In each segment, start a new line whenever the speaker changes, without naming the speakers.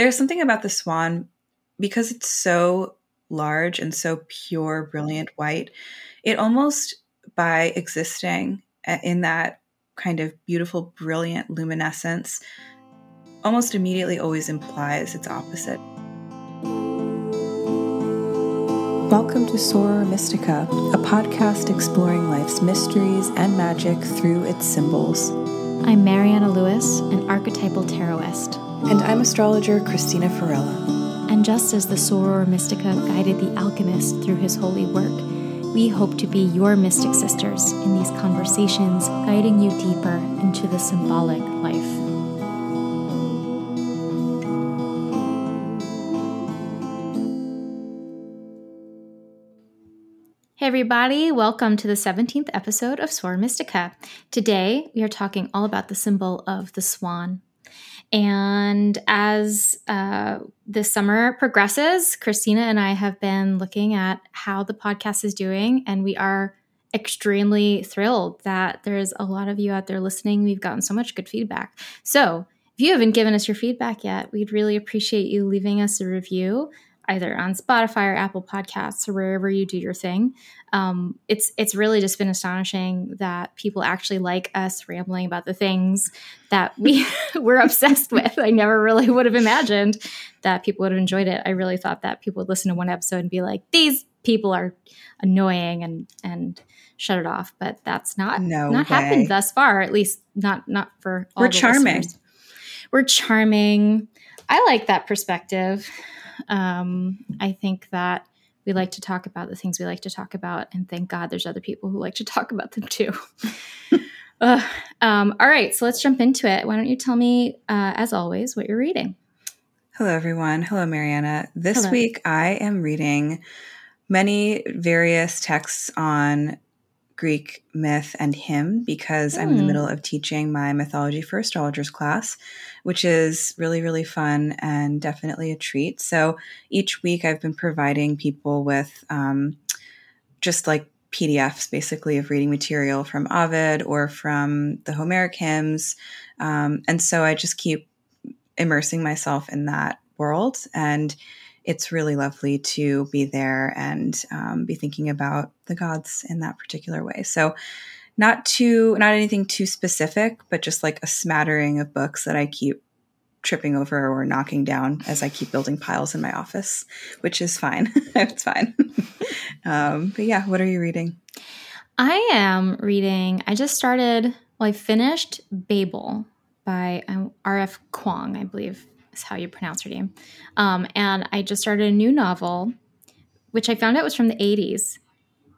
There's something about the swan because it's so large and so pure, brilliant white. It almost, by existing uh, in that kind of beautiful, brilliant luminescence, almost immediately always implies its opposite. Welcome to Soror Mystica, a podcast exploring life's mysteries and magic through its symbols.
I'm Mariana Lewis, an archetypal tarotist.
And I'm astrologer Christina Farella.
And just as the Soror Mystica guided the alchemist through his holy work, we hope to be your mystic sisters in these conversations, guiding you deeper into the symbolic life. Hey, everybody, welcome to the 17th episode of Soror Mystica. Today, we are talking all about the symbol of the swan. And as uh, summer progresses, Christina and I have been looking at how the podcast is doing, and we are extremely thrilled that there's a lot of you out there listening. We've gotten so much good feedback. So, if you haven't given us your feedback yet, we'd really appreciate you leaving us a review either on Spotify or Apple Podcasts or wherever you do your thing. Um, it's it's really just been astonishing that people actually like us rambling about the things that we we're obsessed with. I never really would have imagined that people would have enjoyed it. I really thought that people would listen to one episode and be like, "These people are annoying," and and shut it off. But that's not no not way. happened thus far. At least not not for
we're charming.
Listeners. We're charming. I like that perspective. Um, I think that we like to talk about the things we like to talk about, and thank God there's other people who like to talk about them too. uh, um, all right, so let's jump into it. Why don't you tell me, uh, as always, what you're reading?
Hello, everyone. Hello, Mariana. This Hello. week I am reading many various texts on Greek myth and hymn because mm. I'm in the hmm. middle of teaching my mythology for astrologers class, which is really, really fun and definitely a treat. So each week I've been providing people with um, just like PDFs basically of reading material from Ovid or from the Homeric hymns. Um, and so I just keep immersing myself in that world. And it's really lovely to be there and um, be thinking about the gods in that particular way. So, not too, not anything too specific, but just like a smattering of books that I keep tripping over or knocking down as I keep building piles in my office, which is fine. it's fine. um, but yeah, what are you reading?
I am reading, I just started, well, I finished Babel by um, R.F. Kuang, I believe how you pronounce her name. Um, and I just started a new novel, which I found out was from the 80s,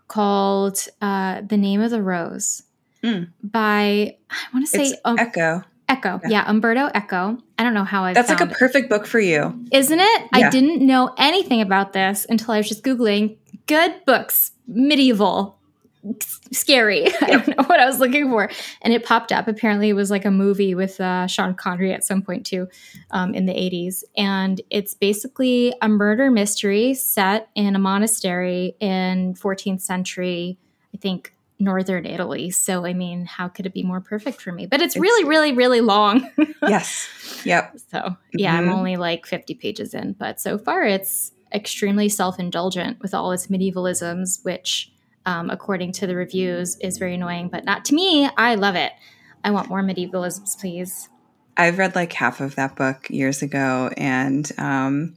called uh, The Name of the Rose mm. by, I want to say,
um, Echo.
Eco, yeah. yeah, Umberto Eco. I don't know how I.
That's like a perfect book for you,
isn't it? Yeah. I didn't know anything about this until I was just googling good books, medieval scary. I don't know what I was looking for. And it popped up. Apparently, it was like a movie with uh, Sean Connery at some point too um, in the 80s. And it's basically a murder mystery set in a monastery in 14th century, I think, northern Italy. So, I mean, how could it be more perfect for me? But it's, it's really, really, really long.
yes. Yep.
So, yeah, mm-hmm. I'm only like 50 pages in. But so far, it's extremely self indulgent with all its medievalisms, which um, according to the reviews, is very annoying, but not to me. I love it. I want more medievalisms, please.
I've read like half of that book years ago, and um,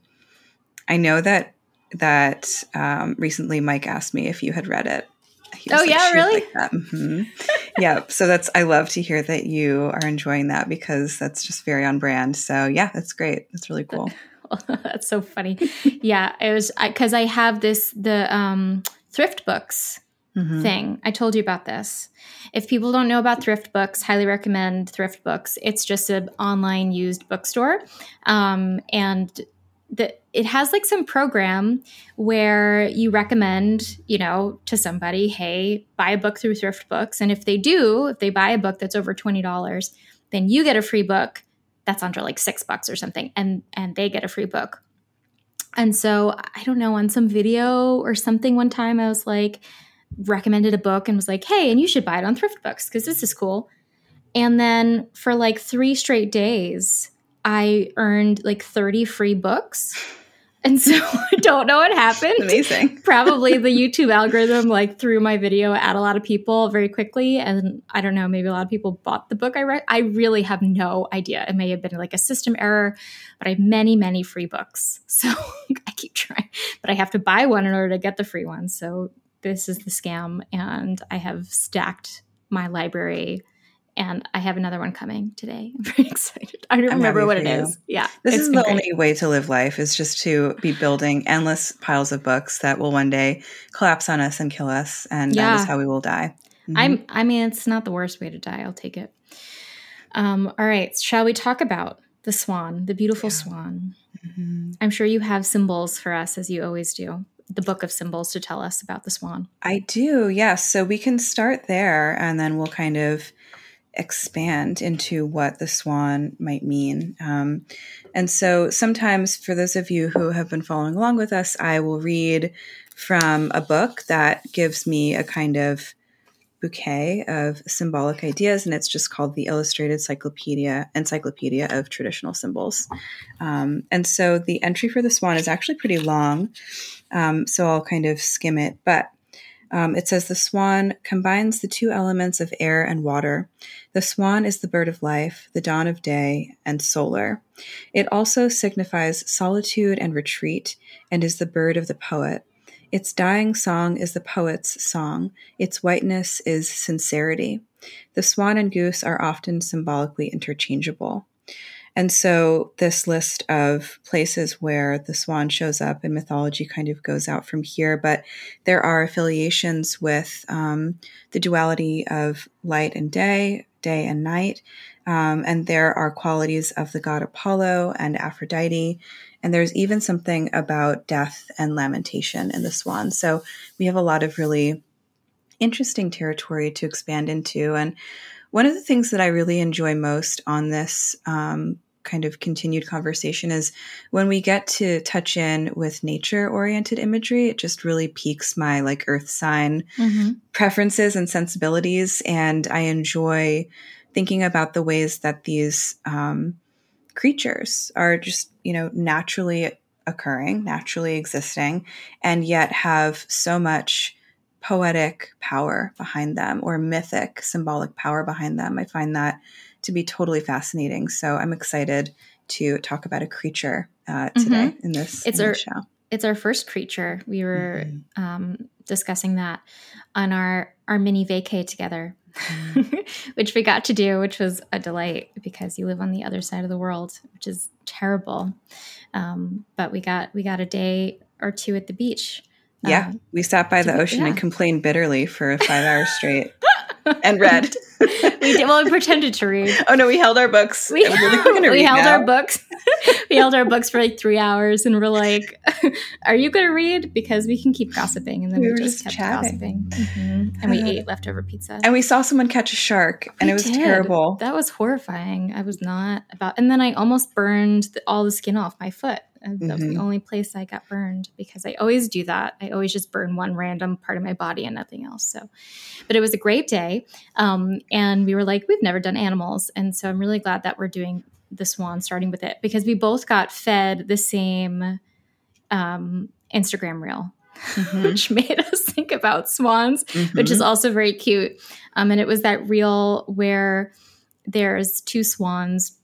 I know that that um, recently Mike asked me if you had read it.
oh like, yeah, really?
Like mm-hmm. yeah. So that's I love to hear that you are enjoying that because that's just very on brand. So yeah, that's great. That's really cool.
that's so funny. yeah, it was because I, I, have this the um, thrift books mm-hmm. thing. I told you about this. If people don't know about thrift books, highly recommend thrift books. It's just an online used bookstore. Um, and the, it has like some program where you recommend, you know, to somebody, hey, buy a book through thrift books. And if they do, if they buy a book that's over $20, then you get a free book that's under like six bucks or something and and they get a free book and so I don't know, on some video or something one time, I was like, recommended a book and was like, hey, and you should buy it on thrift books because this is cool. And then for like three straight days, I earned like 30 free books. And so I don't know what happened.
Amazing.
Probably the YouTube algorithm like threw my video at a lot of people very quickly. And I don't know, maybe a lot of people bought the book I read. I really have no idea. It may have been like a system error, but I have many, many free books. So I keep trying, but I have to buy one in order to get the free one. So this is the scam. And I have stacked my library and I have another one coming today. I'm very excited. I don't remember what it you. is. Yeah.
This is the great. only way to live life is just to be building endless piles of books that will one day collapse on us and kill us. And yeah. that is how we will die.
Mm-hmm. I'm I mean, it's not the worst way to die. I'll take it. Um, all right. Shall we talk about the swan, the beautiful yeah. swan? Mm-hmm. I'm sure you have symbols for us as you always do the book of symbols to tell us about the swan.
I do, yes. So we can start there and then we'll kind of expand into what the swan might mean. Um, and so sometimes, for those of you who have been following along with us, I will read from a book that gives me a kind of bouquet of symbolic ideas, and it's just called the Illustrated Encyclopedia Encyclopedia of Traditional Symbols. Um, and so the entry for the swan is actually pretty long, um, so I'll kind of skim it. But um, it says the swan combines the two elements of air and water. The swan is the bird of life, the dawn of day, and solar. It also signifies solitude and retreat, and is the bird of the poet. Its dying song is the poet's song. Its whiteness is sincerity. The swan and goose are often symbolically interchangeable. And so this list of places where the swan shows up in mythology kind of goes out from here, but there are affiliations with um, the duality of light and day, day and night. Um, and there are qualities of the god Apollo and Aphrodite. And there's even something about death and lamentation in the swan. So we have a lot of really interesting territory to expand into. And one of the things that I really enjoy most on this um, kind of continued conversation is when we get to touch in with nature oriented imagery, it just really piques my like earth sign mm-hmm. preferences and sensibilities. And I enjoy thinking about the ways that these um, creatures are just, you know, naturally occurring, naturally existing, and yet have so much poetic power behind them or mythic symbolic power behind them. I find that to be totally fascinating. So I'm excited to talk about a creature uh, today mm-hmm. in this,
it's
in
our,
this show.
It's our first creature. We were mm-hmm. um, discussing that on our our mini vacay together, mm-hmm. which we got to do, which was a delight because you live on the other side of the world, which is terrible. Um, but we got we got a day or two at the beach.
Yeah, uh, we sat by the ocean yeah. and complained bitterly for five hours straight. and read.
we did, well, we pretended to read.
Oh no, we held our books.
We, we held now. our books. we held our books for like three hours, and we're like, "Are you going to read?" Because we can keep gossiping, and then we, we just, just, kept chatting. gossiping. Mm-hmm. And we uh, ate leftover pizza.
And we saw someone catch a shark, and we it was did. terrible.
That was horrifying. I was not about. And then I almost burned the, all the skin off my foot. Mm-hmm. That was the mm-hmm. only place I got burned because I always do that. I always just burn one random part of my body and nothing else. So, but it was a great day. Um, and we were like, we've never done animals. And so I'm really glad that we're doing the swan, starting with it, because we both got fed the same um, Instagram reel. Mm-hmm. which made us think about swans, mm-hmm. which is mm-hmm. also very cute. Um, and it was that reel where there's two swans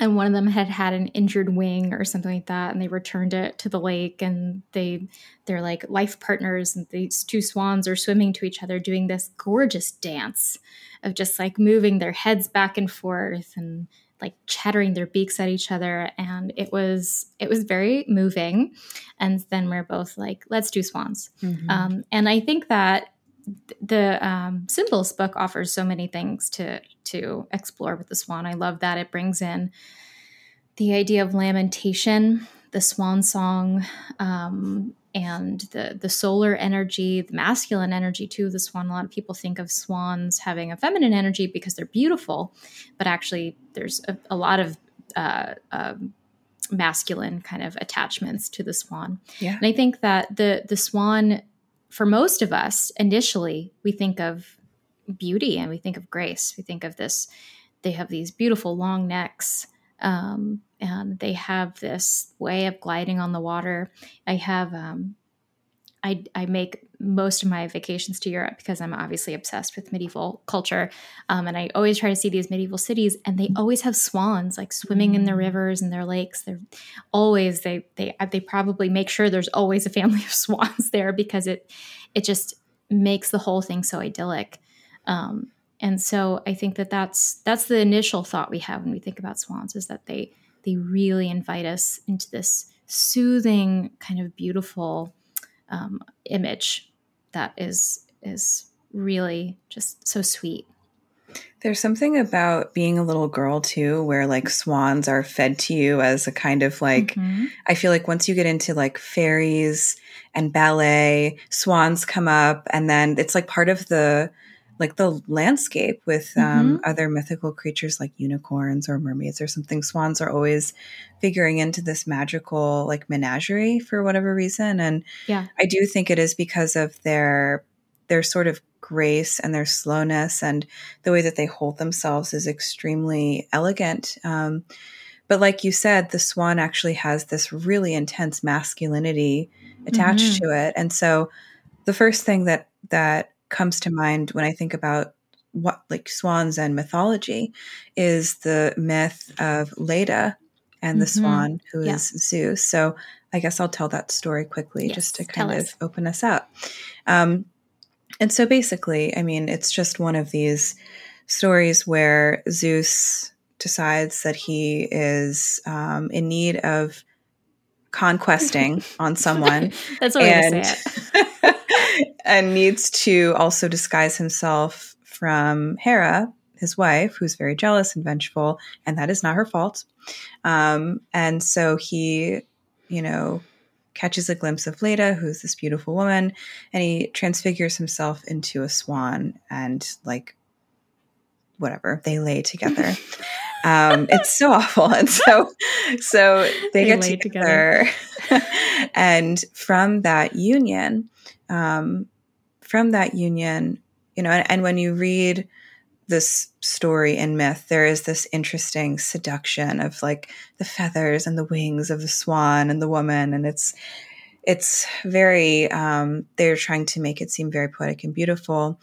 and one of them had had an injured wing or something like that and they returned it to the lake and they they're like life partners and these two swans are swimming to each other doing this gorgeous dance of just like moving their heads back and forth and like chattering their beaks at each other and it was it was very moving and then we're both like let's do swans mm-hmm. um, and i think that the um, symbols book offers so many things to to explore with the swan. I love that it brings in the idea of lamentation, the swan song, um, and the the solar energy, the masculine energy too. The swan. A lot of people think of swans having a feminine energy because they're beautiful, but actually, there's a, a lot of uh, um, masculine kind of attachments to the swan. Yeah. And I think that the the swan for most of us, initially, we think of beauty and we think of grace. We think of this, they have these beautiful long necks. Um, and they have this way of gliding on the water. I have um, I, I make most of my vacations to Europe because I'm obviously obsessed with medieval culture. Um, and I always try to see these medieval cities, and they always have swans like swimming in their mm. rivers and their lakes. They're always they they they probably make sure there's always a family of swans there because it it just makes the whole thing so idyllic. Um, and so I think that that's that's the initial thought we have when we think about swans is that they they really invite us into this soothing kind of beautiful um, image that is is really just so sweet.
There's something about being a little girl too, where like swans are fed to you as a kind of like, mm-hmm. I feel like once you get into like fairies and ballet, swans come up and then it's like part of the like the landscape with um, mm-hmm. other mythical creatures like unicorns or mermaids or something. Swans are always figuring into this magical like menagerie for whatever reason, and
yeah,
I do think it is because of their their sort of grace and their slowness and the way that they hold themselves is extremely elegant. Um, but like you said, the swan actually has this really intense masculinity attached mm-hmm. to it, and so the first thing that that comes to mind when I think about what like swans and mythology is the myth of Leda and the mm-hmm. swan who yeah. is Zeus. So I guess I'll tell that story quickly yes, just to kind of open us up. Um, and so basically, I mean, it's just one of these stories where Zeus decides that he is um, in need of conquesting on someone.
That's what and, say it.
and needs to also disguise himself from Hera, his wife, who's very jealous and vengeful, and that is not her fault. Um, and so he, you know, catches a glimpse of Leda, who's this beautiful woman, and he transfigures himself into a swan and like whatever they lay together. um, it's so awful, and so so they, they get together, together. and from that union, um, from that union, you know, and, and when you read this story in myth, there is this interesting seduction of like the feathers and the wings of the swan and the woman, and it's it's very um, they're trying to make it seem very poetic and beautiful.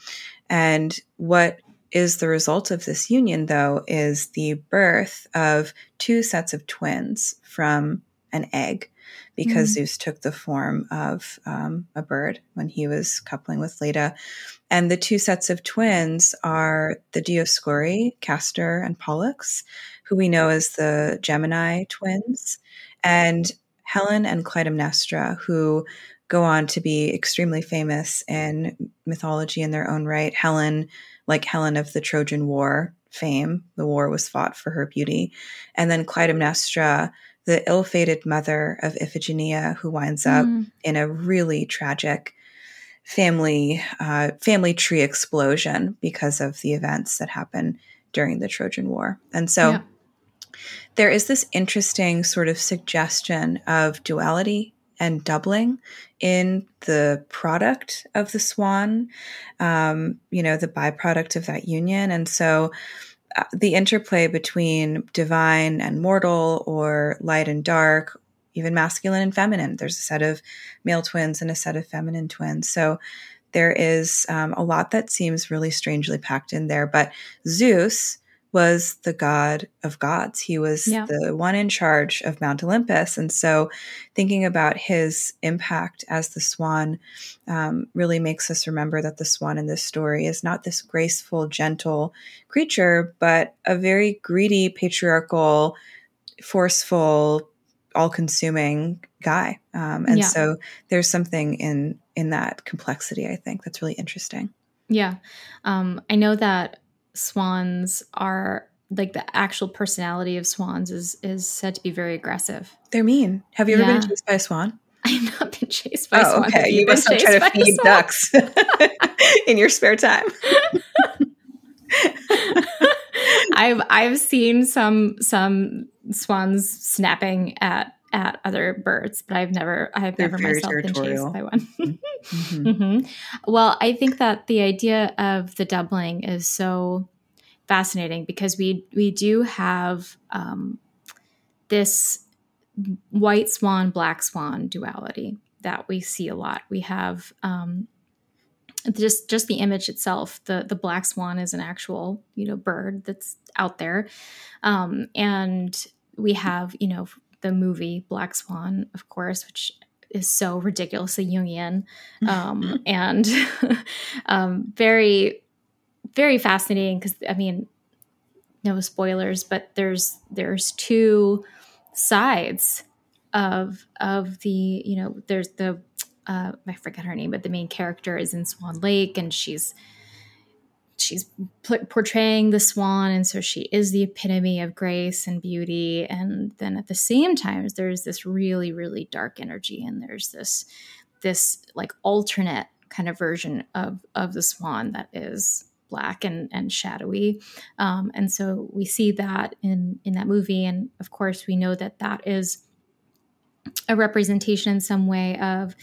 And what is the result of this union, though, is the birth of two sets of twins from an egg because mm. Zeus took the form of um, a bird when he was coupling with Leda. And the two sets of twins are the Dioscuri, Castor and Pollux, who we know as the Gemini twins, and Helen and Clytemnestra, who go on to be extremely famous in mythology in their own right. Helen, like Helen of the Trojan War fame, the war was fought for her beauty. And then Clytemnestra, the ill fated mother of Iphigenia, who winds up mm. in a really tragic family uh, family tree explosion because of the events that happen during the Trojan War. And so yeah. there is this interesting sort of suggestion of duality and doubling in the product of the swan, um, you know, the byproduct of that union. And so the interplay between divine and mortal or light and dark even masculine and feminine. There's a set of male twins and a set of feminine twins. So there is um, a lot that seems really strangely packed in there. But zeus was the god of gods. He was yeah. the one in charge of Mount Olympus. And so thinking about his impact as the swan um, really makes us remember that the swan in this story is not this graceful, gentle creature, but a very greedy, patriarchal, forceful, all consuming guy. Um, and yeah. so there's something in in that complexity, I think, that's really interesting.
Yeah. Um, I know that swans are like the actual personality of swans is is said to be very aggressive.
They're mean. Have you ever been chased by a swan?
I've not been chased by oh,
swans. Okay, you, you must have tried to feed ducks in your spare time.
I've I've seen some some swans snapping at at other birds, but I've never I've They're never myself been chased by one. Mm-hmm. Mm-hmm. Well, I think that the idea of the doubling is so fascinating because we we do have um, this white swan, black swan duality that we see a lot. We have um, just just the image itself. The the black swan is an actual you know bird that's out there, um, and we have you know the movie Black Swan, of course, which is so ridiculously Jungian um, and um, very very fascinating because I mean no spoilers, but there's there's two sides of of the you know there's the uh, I forget her name, but the main character is in Swan Lake, and she's she's portraying the swan, and so she is the epitome of grace and beauty. And then at the same time, there's this really really dark energy, and there's this this like alternate kind of version of of the swan that is black and and shadowy um, and so we see that in in that movie and of course we know that that is a representation in some way of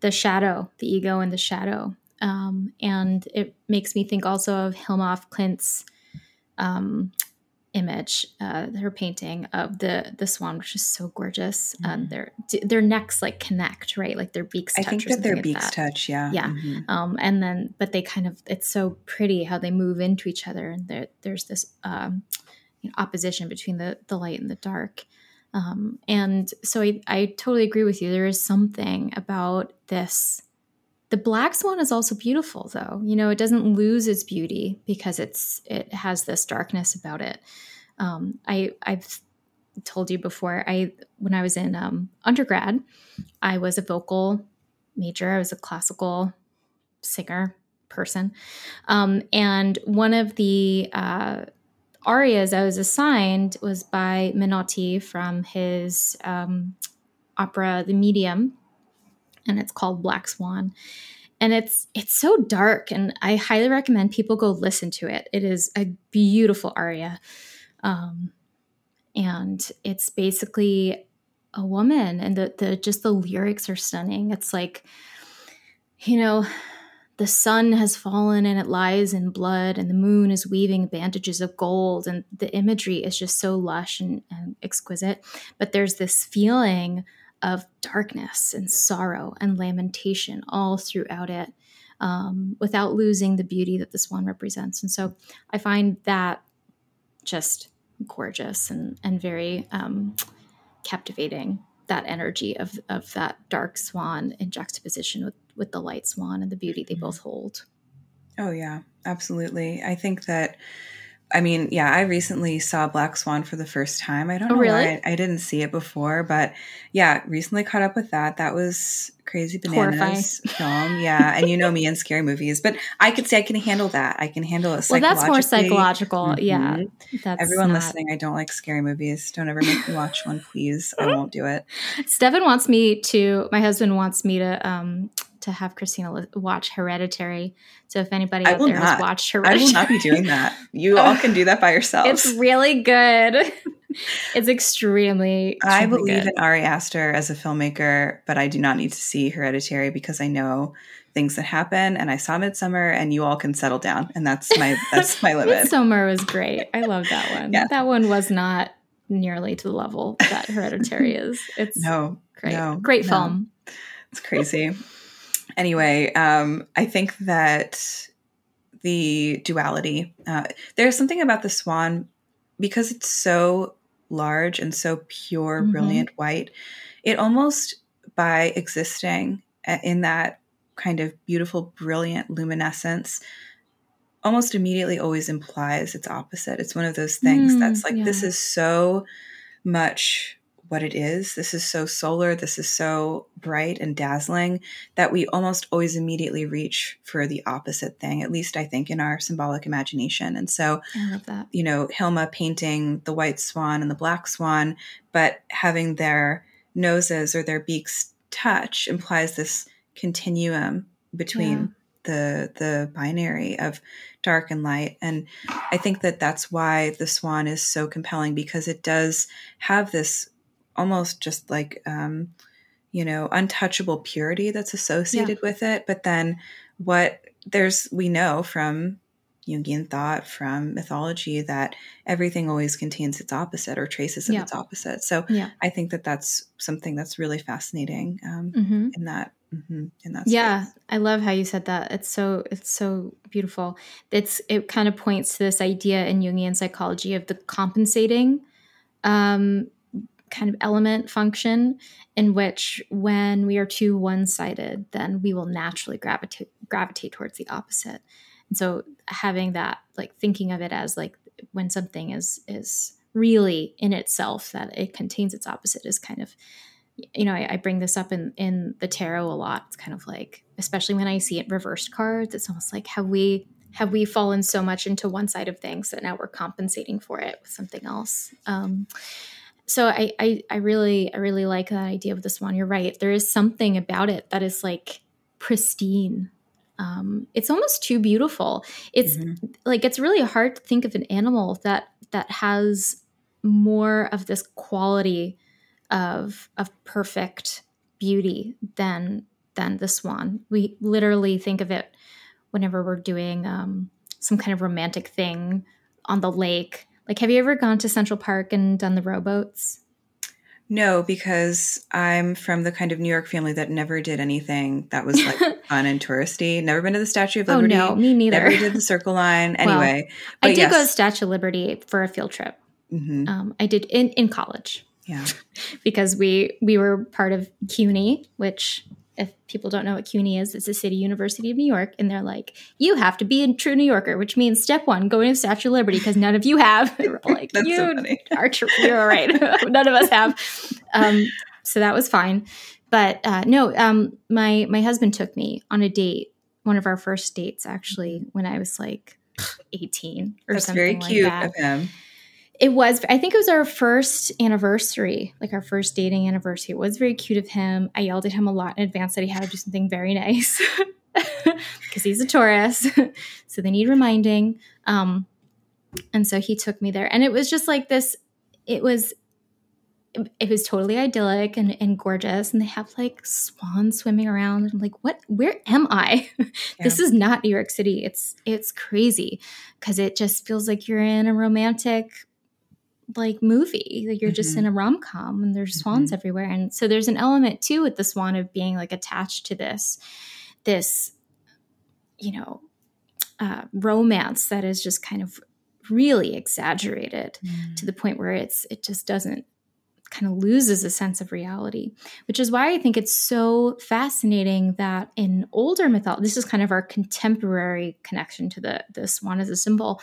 the shadow the ego and the shadow um, and it makes me think also of Hilma af Klint's um, image, uh, her painting of the the swan, which is so gorgeous. Mm-hmm. Um, their their necks like connect, right? Like their beaks.
I think that their like beaks that. touch. Yeah,
yeah. Mm-hmm. Um, and then, but they kind of it's so pretty how they move into each other, and there, there's this um, you know, opposition between the the light and the dark. Um, and so I, I totally agree with you. There is something about this the black swan is also beautiful though. You know, it doesn't lose its beauty because it's it has this darkness about it. Um, I I've told you before. I when I was in um, undergrad, I was a vocal major. I was a classical singer person, um, and one of the uh, arias I was assigned was by Menotti from his um, opera The Medium and it's called Black Swan. And it's it's so dark, and I highly recommend people go listen to it. It is a beautiful aria, um, and it's basically a woman, and the the just the lyrics are stunning. It's like, you know, the sun has fallen and it lies in blood, and the moon is weaving bandages of gold, and the imagery is just so lush and, and exquisite. But there's this feeling of darkness and sorrow and lamentation all throughout it um, without losing the beauty that the swan represents. And so I find that just gorgeous and, and very um, captivating that energy of, of that dark swan in juxtaposition with, with the light swan and the beauty they mm-hmm. both hold.
Oh, yeah, absolutely. I think that I mean, yeah, I recently saw Black Swan for the first time. I don't oh, know really? why I, I, didn't see it before, but yeah, recently caught up with that. That was crazy bananas Horrifying. film. Yeah, and you know me and scary movies, but I could say I can handle that. I can handle it. Well,
that's more psychological. Mm-hmm. Yeah,
that's everyone not... listening. I don't like scary movies. Don't ever make me watch one, please. I won't do it.
Stefan wants me to. My husband wants me to um, to have Christina watch Hereditary. So if anybody out there not. has watched Hereditary,
I will not be doing that. You all can do that by yourselves.
It's really good. it's extremely. extremely
I believe
good.
in Ari Aster as a filmmaker, but I do not need to see Hereditary because I know things that happen and I saw Midsommar and you all can settle down and that's my that's my limit.
Midsommar was great. I love that one. Yeah. That one was not nearly to the level that Hereditary is. It's no great. No, great no. film.
It's crazy anyway, um, I think that the duality, uh, there's something about the swan because it's so large and so pure, mm-hmm. brilliant white. It almost by existing in that kind of beautiful, brilliant luminescence, almost immediately always implies its opposite. It's one of those things mm, that's like, yeah. this is so much what it is. This is so solar, this is so bright and dazzling that we almost always immediately reach for the opposite thing, at least I think in our symbolic imagination. And so,
I love that.
You know, Hilma painting the white swan and the black swan, but having their noses or their beaks touch implies this continuum between. Yeah. The, the binary of dark and light and i think that that's why the swan is so compelling because it does have this almost just like um, you know untouchable purity that's associated yeah. with it but then what there's we know from Jungian thought, from mythology, that everything always contains its opposite or traces of yeah. its opposite. So yeah. I think that that's something that's really fascinating um, mm-hmm. in that. Mm-hmm, in that
yeah, I love how you said that. It's so it's so beautiful. It's it kind of points to this idea in Jungian psychology of the compensating um, kind of element function in which when we are too one-sided then we will naturally gravitate gravitate towards the opposite. And so having that like thinking of it as like when something is is really in itself that it contains its opposite is kind of you know I, I bring this up in in the tarot a lot. It's kind of like especially when i see it reversed cards it's almost like have we have we fallen so much into one side of things that now we're compensating for it with something else? Um, so I, I i really i really like that idea of the swan. You're right. There is something about it that is like pristine. Um, it's almost too beautiful. It's mm-hmm. like it's really hard to think of an animal that that has more of this quality of of perfect beauty than than the swan. We literally think of it whenever we're doing um, some kind of romantic thing on the lake like, have you ever gone to Central Park and done the rowboats?
No, because I'm from the kind of New York family that never did anything that was like fun and touristy. Never been to the Statue of Liberty.
Oh no, me neither.
Never did the Circle Line. Anyway,
well, I did yes. go to Statue of Liberty for a field trip. Mm-hmm. Um, I did in in college.
Yeah,
because we we were part of CUNY, which if people don't know what CUNY is, it's the City University of New York, and they're like, you have to be a true New Yorker, which means step one, going to Statue of Liberty because none of you have. like you so are true. You're right. none of us have. Um, so that was fine, but uh, no, um, my my husband took me on a date, one of our first dates actually, when I was like 18 or That's something very cute like that. of him it was i think it was our first anniversary like our first dating anniversary. It was very cute of him. I yelled at him a lot in advance that he had to do something very nice because he's a taurus. So they need reminding. Um, and so he took me there. And it was just like this it was it was totally idyllic and, and gorgeous. And they have like swans swimming around. And I'm like what? Where am i? Yeah. this is not new york city. It's it's crazy because it just feels like you're in a romantic like movie. Like you're mm-hmm. just in a rom com and there's swans mm-hmm. everywhere. And so there's an element too with the swan of being like attached to this, this, you know, uh, romance that is just kind of really exaggerated mm. to the point where it's it just doesn't kind of loses a sense of reality, which is why I think it's so fascinating that in older mythology, this is kind of our contemporary connection to the the swan as a symbol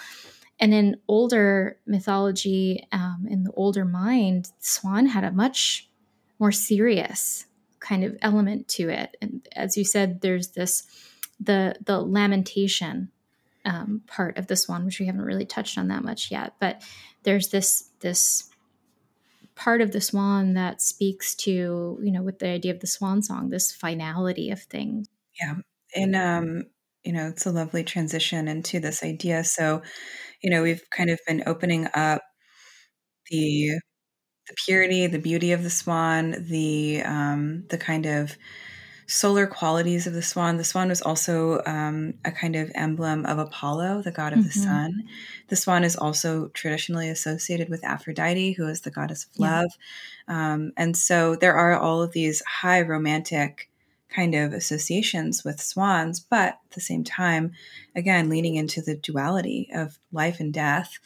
and in older mythology, um, in the older mind, Swan had a much more serious kind of element to it. And as you said, there's this the the lamentation um, part of the swan, which we haven't really touched on that much yet. But there's this this part of the swan that speaks to you know with the idea of the swan song, this finality of things.
Yeah, and um, you know, it's a lovely transition into this idea. So you know, we've kind of been opening up the the purity, the beauty of the swan, the um, the kind of solar qualities of the swan. The swan was also um, a kind of emblem of Apollo, the god of mm-hmm. the sun. The swan is also traditionally associated with Aphrodite, who is the goddess of love. Yeah. Um, and so there are all of these high romantic kind of associations with swans, but at the same time, again, leaning into the duality of life and death.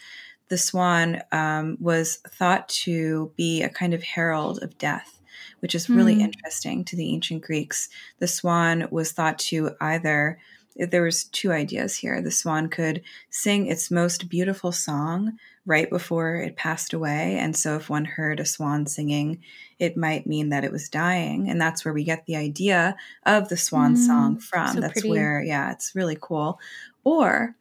The swan um, was thought to be a kind of herald of death, which is really mm. interesting to the ancient Greeks. The swan was thought to either there was two ideas here. The swan could sing its most beautiful song right before it passed away. And so if one heard a swan singing, it might mean that it was dying. And that's where we get the idea of the swan mm, song from. So that's pretty. where, yeah, it's really cool. Or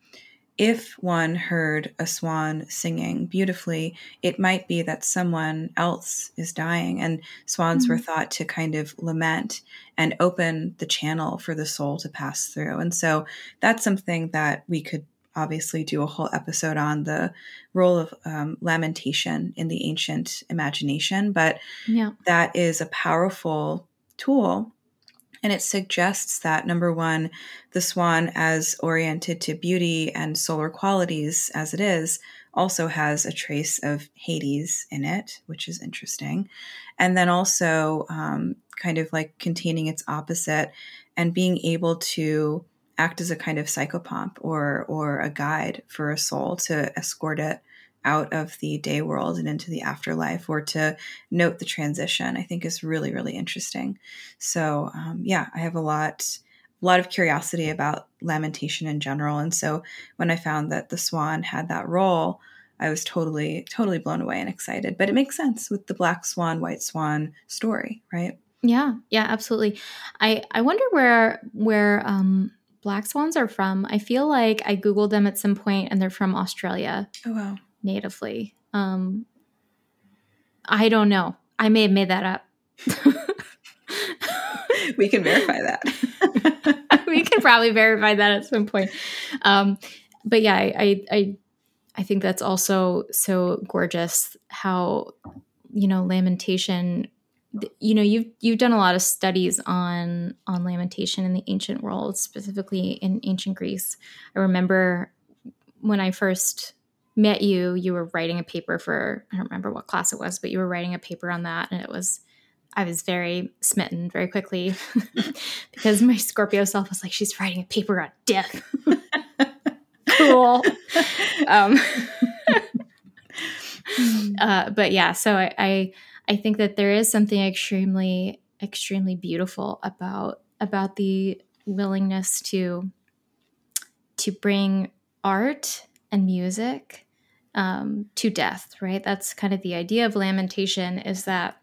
if one heard a swan singing beautifully, it might be that someone else is dying. And swans mm-hmm. were thought to kind of lament and open the channel for the soul to pass through. And so that's something that we could obviously do a whole episode on the role of um, lamentation in the ancient imagination. But yeah. that is a powerful tool And it suggests that number one, the swan, as oriented to beauty and solar qualities as it is, also has a trace of Hades in it, which is interesting. And then also um, kind of like containing its opposite and being able to act as a kind of psychopomp or or a guide for a soul to escort it out of the day world and into the afterlife or to note the transition i think is really really interesting. So um, yeah i have a lot a lot of curiosity about lamentation in general. And so when i found that the swan had that role i was totally totally blown away and excited. But it makes sense with the black swan white swan story right?
Yeah. Yeah absolutely. I i wonder where where um black swans are from i feel like i googled them at some point and they're from australia
oh wow
natively. Um, I don't know. I may have made that up.
we can verify
that. we can probably verify that at some point. Um, but yeah, I, I, I think that's also so gorgeous how, you know, lamentation you know you've you've done a lot of studies on on lamentation in the ancient world specifically in ancient greece i remember when i first met you, you were writing a paper for, I don't remember what class it was, but you were writing a paper on that. And it was, I was very smitten very quickly because my Scorpio self was like, she's writing a paper on death. cool. um, uh, but yeah, so I, I, I think that there is something extremely, extremely beautiful about about the willingness to to bring art and music um, to death, right? That's kind of the idea of lamentation is that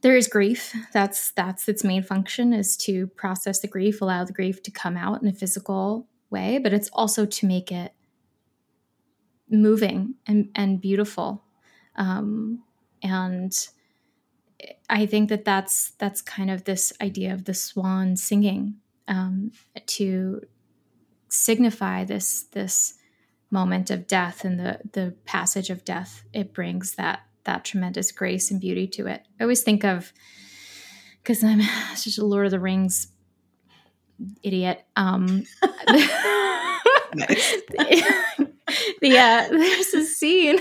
there is grief. That's that's its main function is to process the grief, allow the grief to come out in a physical way, but it's also to make it moving and, and beautiful. Um, and I think that that's that's kind of this idea of the swan singing um, to signify this this moment of death and the the passage of death. It brings that that tremendous grace and beauty to it. I always think of because i'm such a lord of the rings idiot um the, yeah uh, there's a scene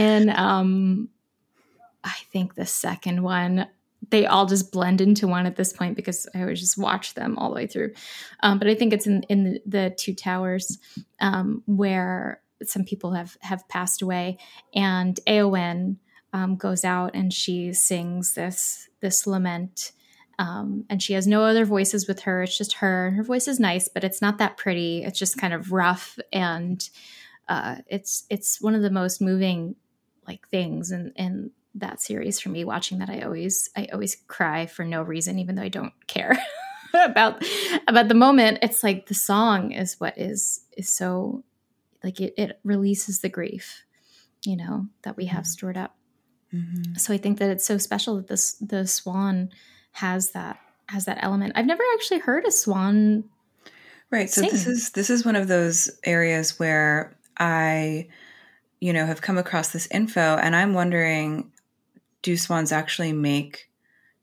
and um i think the second one they all just blend into one at this point because I always just watch them all the way through. Um, but I think it's in in the, the two towers um, where some people have have passed away, and Eowyn um, goes out and she sings this this lament. Um, and she has no other voices with her. It's just her. Her voice is nice, but it's not that pretty. It's just kind of rough, and uh, it's it's one of the most moving like things and and that series for me watching that i always i always cry for no reason even though i don't care about about the moment it's like the song is what is is so like it, it releases the grief you know that we have mm-hmm. stored up mm-hmm. so i think that it's so special that this the swan has that has that element i've never actually heard a swan
right so sing. this is this is one of those areas where i you know have come across this info and i'm wondering do swans actually make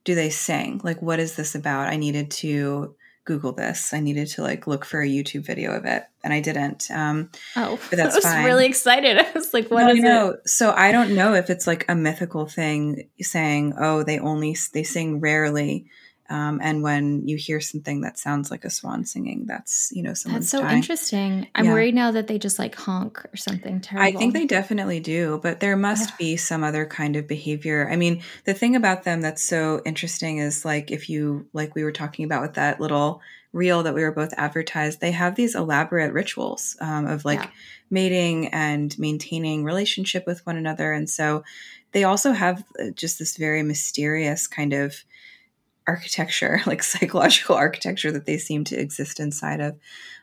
do they sing? Like what is this about? I needed to google this. I needed to like look for a youtube video of it and i didn't um
oh but that's i was fine. really excited. I was like what no, is
no. it? so i don't know if it's like a mythical thing saying oh they only they sing rarely um, and when you hear something that sounds like a swan singing, that's you know someone's
That's so
dying.
interesting. I'm yeah. worried now that they just like honk or something terrible.
I think they definitely do, but there must be some other kind of behavior. I mean, the thing about them that's so interesting is like if you like we were talking about with that little reel that we were both advertised, they have these elaborate rituals um, of like yeah. mating and maintaining relationship with one another, and so they also have uh, just this very mysterious kind of architecture, like psychological architecture that they seem to exist inside of.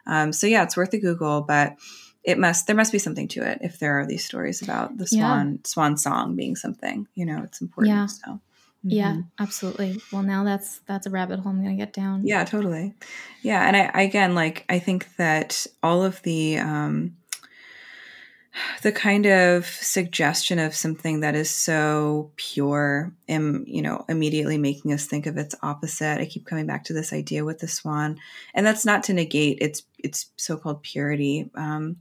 Um, so yeah, it's worth a Google, but it must there must be something to it if there are these stories about the swan yeah. swan song being something. You know, it's important. Yeah. So.
Mm-hmm. Yeah, absolutely. Well, now that's that's a rabbit hole I'm going to get down.
Yeah, totally. Yeah, and I, I again like I think that all of the um, the kind of suggestion of something that is so pure and you know immediately making us think of its opposite i keep coming back to this idea with the swan and that's not to negate its its so-called purity um,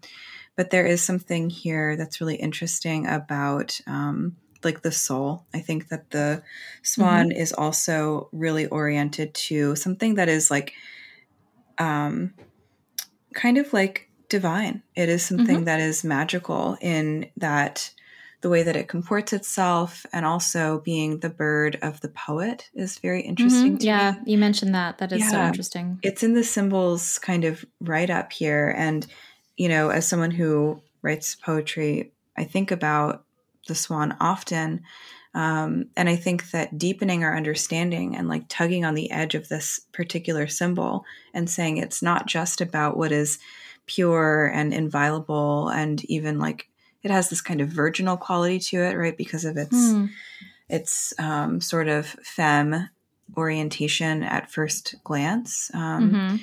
but there is something here that's really interesting about um, like the soul i think that the swan mm-hmm. is also really oriented to something that is like um kind of like divine. It is something mm-hmm. that is magical in that the way that it comports itself and also being the bird of the poet is very interesting
mm-hmm. yeah me. you mentioned that that is yeah. so interesting
it's in the symbols kind of right up here and you know as someone who writes poetry i think about the swan often um, and i think that deepening our understanding and like tugging on the edge of this particular symbol and saying it's not just about what is pure and inviolable and even like it has this kind of virginal quality to it right because of its mm. its um, sort of femme orientation at first glance um, mm-hmm.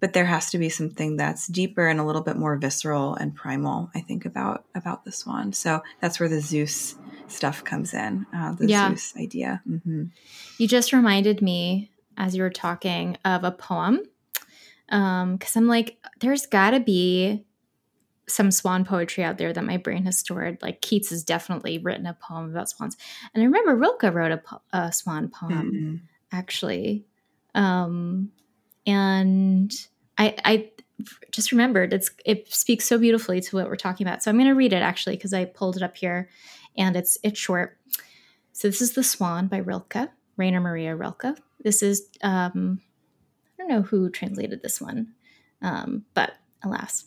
but there has to be something that's deeper and a little bit more visceral and primal i think about about this one so that's where the zeus stuff comes in uh, the yeah. zeus idea mm-hmm.
you just reminded me as you were talking of a poem um because i'm like there's gotta be some swan poetry out there that my brain has stored. Like keats has definitely written a poem about swans. And i remember rilke wrote a, po- a swan poem mm-hmm. actually. Um and i i just remembered it's it speaks so beautifully to what we're talking about. So i'm going to read it actually because i pulled it up here and it's it's short. So this is the swan by rilke rainer maria rilke. This is um don't know who translated this one, um, but alas.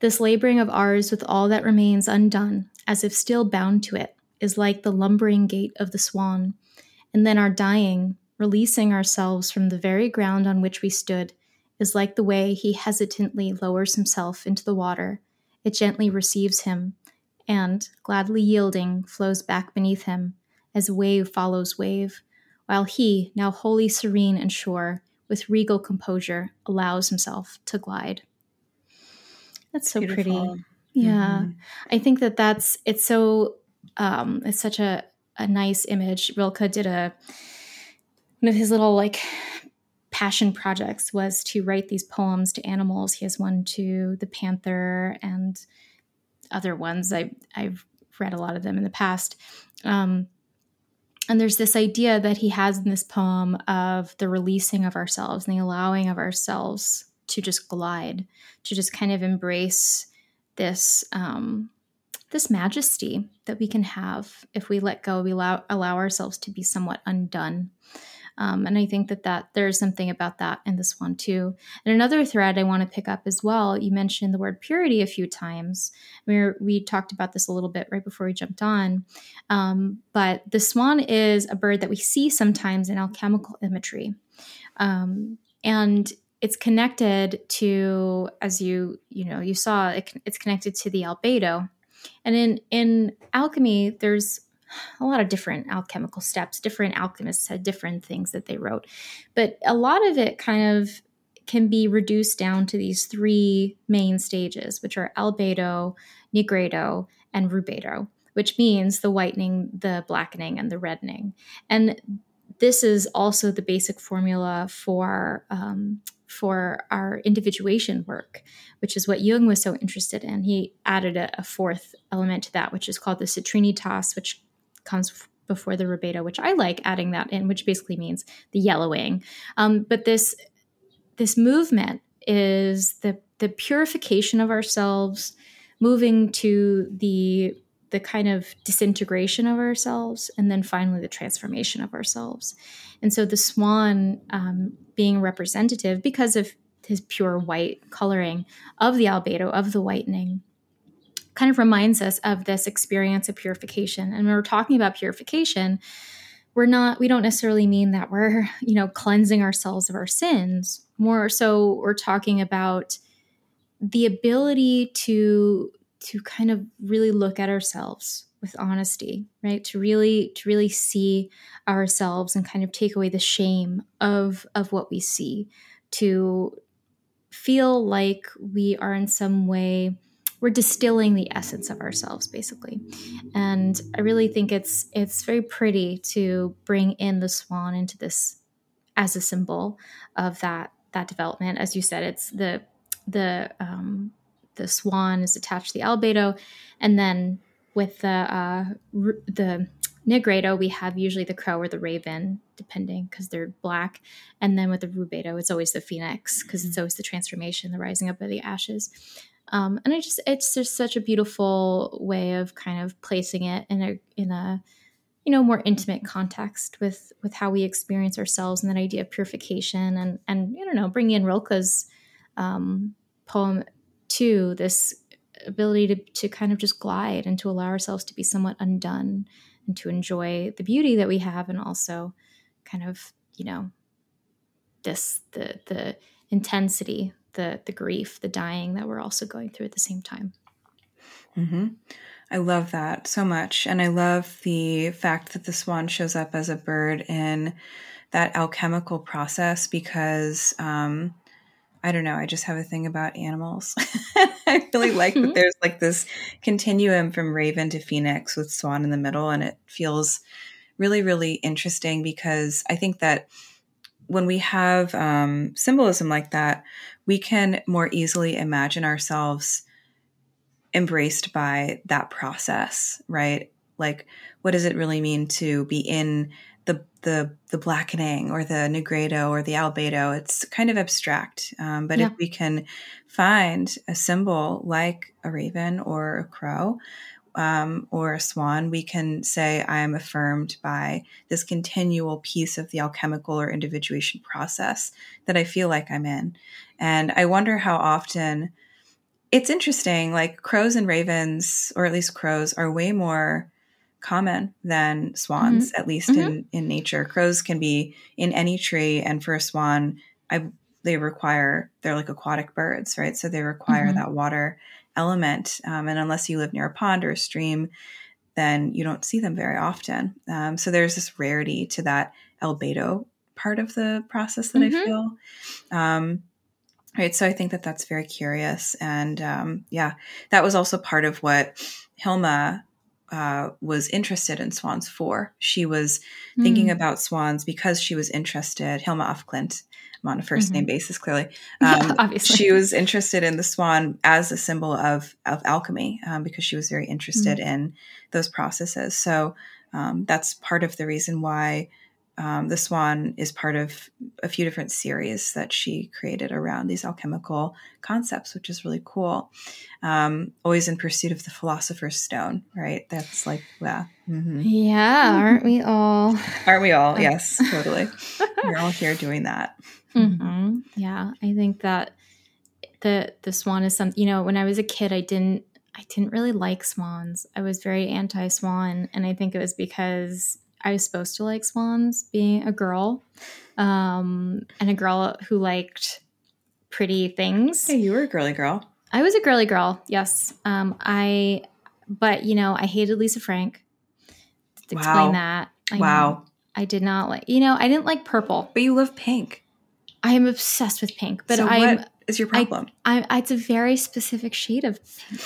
This laboring of ours with all that remains undone, as if still bound to it, is like the lumbering gait of the swan. And then our dying, releasing ourselves from the very ground on which we stood, is like the way he hesitantly lowers himself into the water. It gently receives him, and, gladly yielding, flows back beneath him, as wave follows wave, while he, now wholly serene and sure, with regal composure, allows himself to glide. That's so Beautiful. pretty. Yeah. Mm-hmm. I think that that's, it's so, um, it's such a, a nice image. Rilke did a, one of his little like passion projects was to write these poems to animals. He has one to the panther and other ones. I, I've read a lot of them in the past. Um, and there's this idea that he has in this poem of the releasing of ourselves and the allowing of ourselves to just glide, to just kind of embrace this um, this majesty that we can have if we let go, we allow, allow ourselves to be somewhat undone. Um, and I think that that there's something about that in this one too. And another thread I want to pick up as well. You mentioned the word purity a few times. We we talked about this a little bit right before we jumped on. Um, but the swan is a bird that we see sometimes in alchemical imagery, um, and it's connected to as you you know you saw it, it's connected to the albedo and in in alchemy there's a lot of different alchemical steps. Different alchemists had different things that they wrote. But a lot of it kind of can be reduced down to these three main stages, which are albedo, nigredo, and rubedo, which means the whitening, the blackening, and the reddening. And this is also the basic formula for um, for our individuation work, which is what Jung was so interested in. He added a, a fourth element to that, which is called the citrinitas, which comes before the rubedo, which I like adding that in, which basically means the yellowing. Um, but this this movement is the the purification of ourselves, moving to the the kind of disintegration of ourselves, and then finally the transformation of ourselves. And so the swan um, being representative because of his pure white coloring of the albedo of the whitening kind of reminds us of this experience of purification. And when we're talking about purification, we're not we don't necessarily mean that we're, you know, cleansing ourselves of our sins. More so we're talking about the ability to to kind of really look at ourselves with honesty right to really to really see ourselves and kind of take away the shame of of what we see to feel like we are in some way we're distilling the essence of ourselves basically and i really think it's it's very pretty to bring in the swan into this as a symbol of that that development as you said it's the the um the swan is attached to the albedo and then with the uh r- the Nigredo, we have usually the crow or the raven, depending, because they're black. And then with the Rubedo, it's always the phoenix, because it's always the transformation, the rising up of the ashes. Um, and I just, it's just such a beautiful way of kind of placing it in a, in a, you know, more intimate context with with how we experience ourselves and that idea of purification and and I don't know, bringing in Rilke's um, poem to this ability to to kind of just glide and to allow ourselves to be somewhat undone and to enjoy the beauty that we have and also kind of you know this the the intensity the the grief the dying that we're also going through at the same time
mm-hmm. i love that so much and i love the fact that the swan shows up as a bird in that alchemical process because um, I don't know. I just have a thing about animals. I really like that there's like this continuum from raven to phoenix with swan in the middle. And it feels really, really interesting because I think that when we have um, symbolism like that, we can more easily imagine ourselves embraced by that process, right? Like, what does it really mean to be in the the the blackening or the nigredo or the albedo it's kind of abstract um, but yeah. if we can find a symbol like a raven or a crow um, or a swan we can say i'm affirmed by this continual piece of the alchemical or individuation process that i feel like i'm in and i wonder how often it's interesting like crows and ravens or at least crows are way more common than swans, mm-hmm. at least mm-hmm. in, in nature. Crows can be in any tree, and for a swan, I they require they're like aquatic birds, right? So they require mm-hmm. that water element, um, and unless you live near a pond or a stream, then you don't see them very often. Um, so there's this rarity to that albedo part of the process that I mm-hmm. feel. Um, right, so I think that that's very curious, and um, yeah, that was also part of what Hilma uh, was interested in swans for. She was mm. thinking about swans because she was interested. Hilma af Klint, I'm on a 1st mm-hmm. name basis, clearly. Um, yeah, obviously. She was interested in the swan as a symbol of, of alchemy um, because she was very interested mm. in those processes. So um, that's part of the reason why um, the Swan is part of a few different series that she created around these alchemical concepts, which is really cool. Um, always in pursuit of the philosopher's stone, right? That's like, yeah.
Mm-hmm. Yeah, aren't we all?
Aren't we all? Yes, totally. We're all here doing that.
Mm-hmm. Yeah, I think that the the swan is something. You know, when I was a kid, I didn't I didn't really like swans. I was very anti swan, and I think it was because I was supposed to like swans being a girl um, and a girl who liked pretty things.
Hey, you were a girly girl.
I was a girly girl, yes. Um, I, but you know, I hated Lisa Frank. Wow. explain that. I wow. Know, I did not like, you know, I didn't like purple.
But you love pink.
I am obsessed with pink. But so
I'm, what is your problem?
I, I, it's a very specific shade of pink.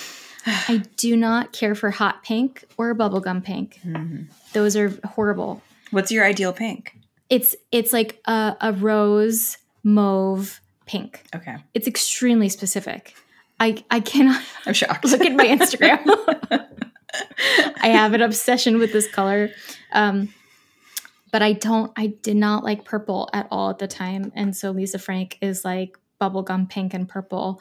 I do not care for hot pink or bubblegum pink. Mm-hmm. Those are horrible.
What's your ideal pink?
It's it's like a, a rose mauve pink.
Okay.
It's extremely specific. I I cannot
I'm shocked.
Look at my Instagram. I have an obsession with this color. Um, but I don't I did not like purple at all at the time. And so Lisa Frank is like bubblegum pink and purple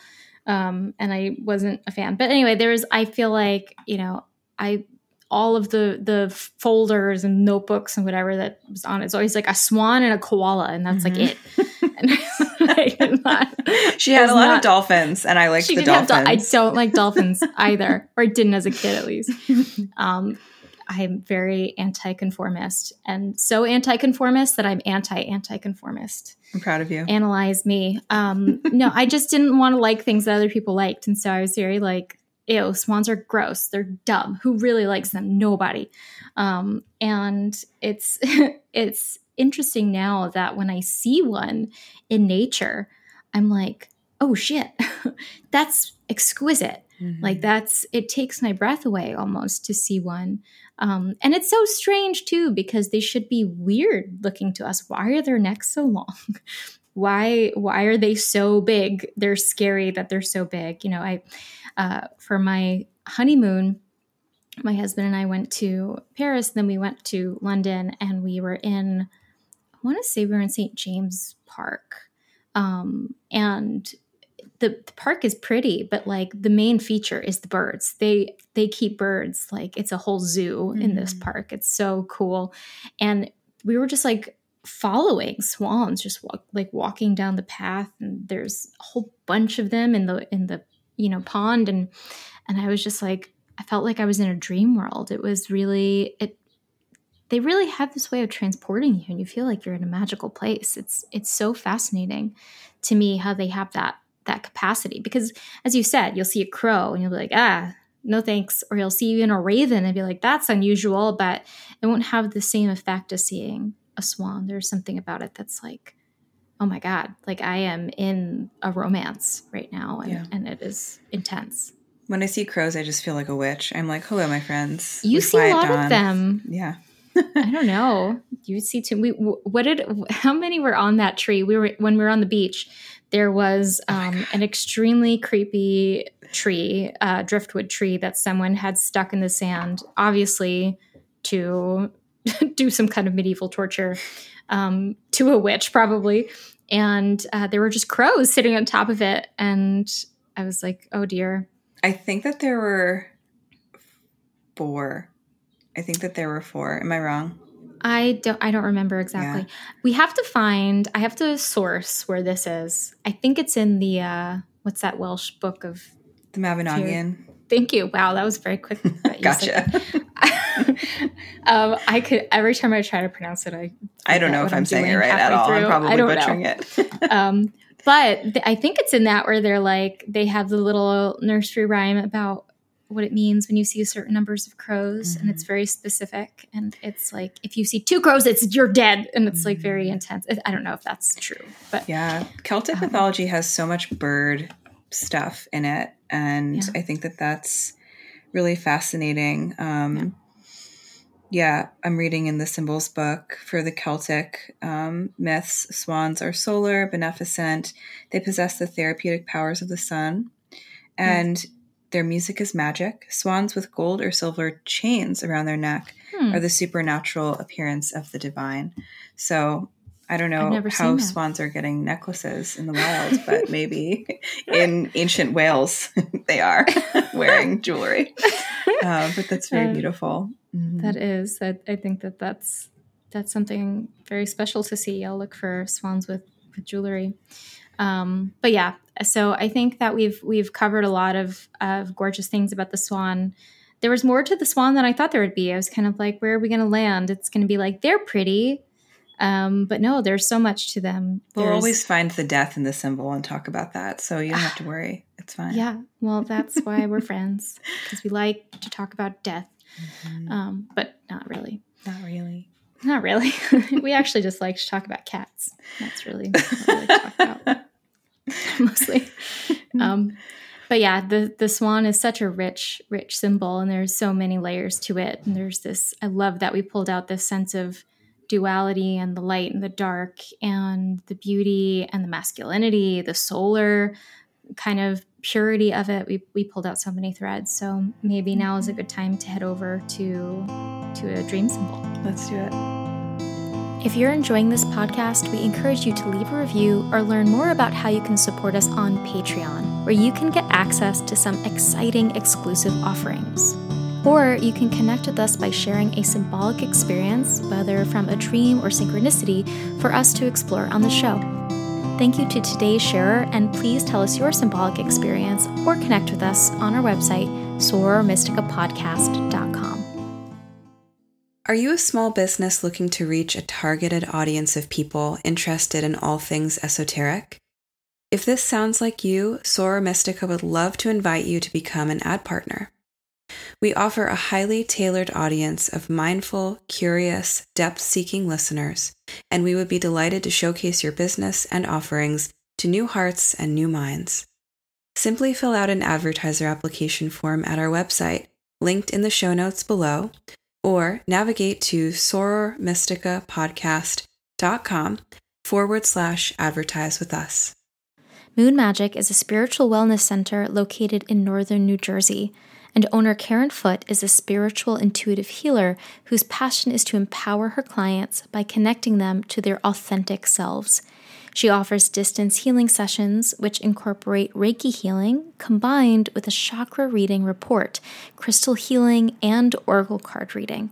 um, and I wasn't a fan. But anyway, there's I feel like you know I all of the the folders and notebooks and whatever that was on it's always like a swan and a koala, and that's mm-hmm. like
it. and not, she had a lot not, of dolphins, and I like the dolphins. Do-
I don't like dolphins either, or I didn't as a kid at least. Um, I'm very anti-conformist, and so anti-conformist that I'm anti-anti-conformist.
I'm proud of you.
Analyze me. Um, no, I just didn't want to like things that other people liked, and so I was very like, "Ew, swans are gross. They're dumb. Who really likes them? Nobody." Um, and it's it's interesting now that when I see one in nature, I'm like, "Oh shit, that's exquisite." Mm-hmm. Like that's it takes my breath away almost to see one. Um, and it's so strange too because they should be weird looking to us. Why are their necks so long? why why are they so big? They're scary that they're so big. You know, I uh, for my honeymoon, my husband and I went to Paris, then we went to London, and we were in I want to say we were in St. James Park. Um, and the, the park is pretty, but like the main feature is the birds. They they keep birds like it's a whole zoo mm-hmm. in this mm. park. It's so cool, and we were just like following swans, just walk, like walking down the path, and there's a whole bunch of them in the in the you know pond, and and I was just like I felt like I was in a dream world. It was really it they really have this way of transporting you and you feel like you're in a magical place. It's it's so fascinating to me how they have that that capacity because as you said you'll see a crow and you'll be like ah no thanks or you'll see even a raven and be like that's unusual but it won't have the same effect as seeing a swan there's something about it that's like oh my god like i am in a romance right now and, yeah. and it is intense
when i see crows i just feel like a witch i'm like hello my friends
you we see a lot of them
yeah
I don't know. You see too. We what did? How many were on that tree? We were when we were on the beach. There was oh um, oh an extremely creepy tree, uh, driftwood tree that someone had stuck in the sand, obviously to do some kind of medieval torture um, to a witch, probably. And uh, there were just crows sitting on top of it, and I was like, "Oh dear."
I think that there were four I think that there were four. Am I wrong?
I don't I don't remember exactly. Yeah. We have to find I have to source where this is. I think it's in the uh what's that Welsh book of
the Mabinogion.
Thank you. Wow, that was very quick.
gotcha.
um, I could every time I try to pronounce it, I
I don't know if I'm, I'm saying it right at all. Through. I'm probably butchering know.
it. um, but th- I think it's in that where they're like they have the little nursery rhyme about what it means when you see certain numbers of crows mm-hmm. and it's mm-hmm. very specific and it's like if you see two crows it's you're dead and it's mm-hmm. like very mm-hmm. intense i don't know if that's true but
yeah celtic um, mythology has so much bird stuff in it and yeah. i think that that's really fascinating um, yeah. yeah. i'm reading in the symbols book for the celtic um, myths swans are solar beneficent they possess the therapeutic powers of the sun and their music is magic. Swans with gold or silver chains around their neck hmm. are the supernatural appearance of the divine. So I don't know how swans are getting necklaces in the wild, but maybe in ancient Wales they are wearing jewelry. Uh, but that's very uh, beautiful.
Mm-hmm. That is. I, I think that that's that's something very special to see. I'll look for swans with with jewelry. Um, but yeah, so I think that we've we've covered a lot of of gorgeous things about the swan. There was more to the swan than I thought there would be. I was kind of like, where are we going to land? It's going to be like they're pretty, um, but no, there's so much to them.
We'll always find the death in the symbol and talk about that, so you don't have to worry. It's fine.
Yeah, well, that's why we're friends because we like to talk about death, mm-hmm. um, but not really.
Not really.
Not really. we actually just like to talk about cats. That's really what we like to talk about. mostly. Um, but yeah, the the swan is such a rich, rich symbol, and there's so many layers to it. And there's this. I love that we pulled out this sense of duality and the light and the dark and the beauty and the masculinity, the solar kind of purity of it. We we pulled out so many threads. So maybe now is a good time to head over to to a dream symbol.
Let's do it.
If you're enjoying this podcast, we encourage you to leave a review or learn more about how you can support us on Patreon, where you can get access to some exciting exclusive offerings. Or you can connect with us by sharing a symbolic experience, whether from a dream or synchronicity, for us to explore on the show. Thank you to today's sharer, and please tell us your symbolic experience or connect with us on our website, sorormysticapodcast.com.
Are you a small business looking to reach a targeted audience of people interested in all things esoteric? If this sounds like you, Soror Mystica would love to invite you to become an ad partner. We offer a highly tailored audience of mindful, curious, depth seeking listeners, and we would be delighted to showcase your business and offerings to new hearts and new minds. Simply fill out an advertiser application form at our website, linked in the show notes below, or navigate to sorormysticapodcast.com forward slash advertise with us.
Moon Magic is a spiritual wellness center located in northern New Jersey, and owner Karen Foot is a spiritual intuitive healer whose passion is to empower her clients by connecting them to their authentic selves. She offers distance healing sessions, which incorporate Reiki healing combined with a chakra reading report, crystal healing, and oracle card reading.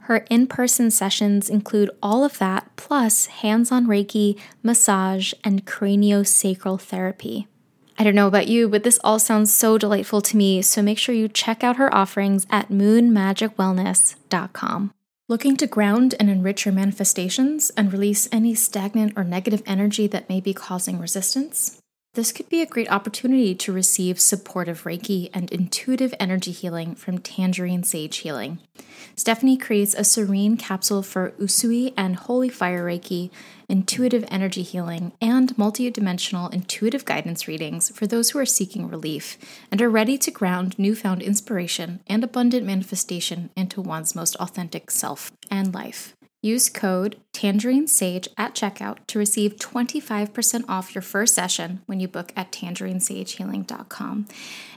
Her in person sessions include all of that, plus hands on Reiki, massage, and craniosacral therapy. I don't know about you, but this all sounds so delightful to me, so make sure you check out her offerings at moonmagicwellness.com. Looking to ground and enrich your manifestations and release any stagnant or negative energy that may be causing resistance? This could be a great opportunity to receive supportive Reiki and intuitive energy healing from Tangerine Sage Healing. Stephanie creates a serene capsule for Usui and Holy Fire Reiki, intuitive energy healing, and multidimensional intuitive guidance readings for those who are seeking relief and are ready to ground newfound inspiration and abundant manifestation into one's most authentic self and life. Use code Tangerine Sage at checkout to receive 25% off your first session when you book at tangerinesagehealing.com.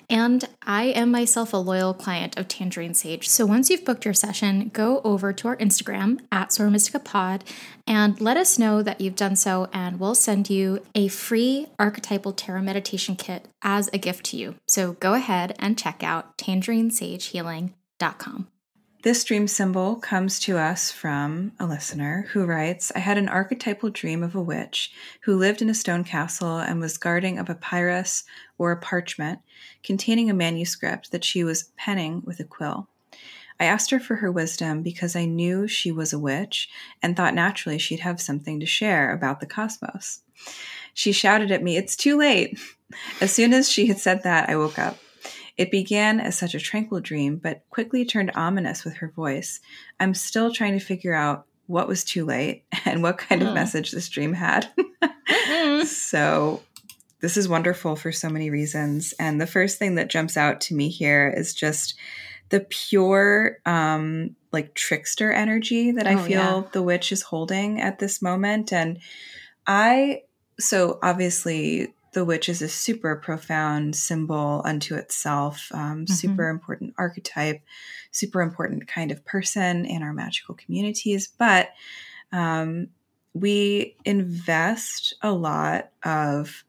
And I am myself a loyal client of Tangerine Sage. So once you've booked your session, go over to our Instagram at Mystica Pod and let us know that you've done so, and we'll send you a free archetypal tarot meditation kit as a gift to you. So go ahead and check out tangerinesagehealing.com.
This dream symbol comes to us from a listener who writes I had an archetypal dream of a witch who lived in a stone castle and was guarding a papyrus or a parchment containing a manuscript that she was penning with a quill. I asked her for her wisdom because I knew she was a witch and thought naturally she'd have something to share about the cosmos. She shouted at me, It's too late. As soon as she had said that, I woke up. It began as such a tranquil dream, but quickly turned ominous with her voice. I'm still trying to figure out what was too late and what kind of message this dream had. so, this is wonderful for so many reasons. And the first thing that jumps out to me here is just the pure, um, like trickster energy that I oh, feel yeah. the witch is holding at this moment. And I, so obviously, the witch is a super profound symbol unto itself, um, mm-hmm. super important archetype, super important kind of person in our magical communities. But um, we invest a lot of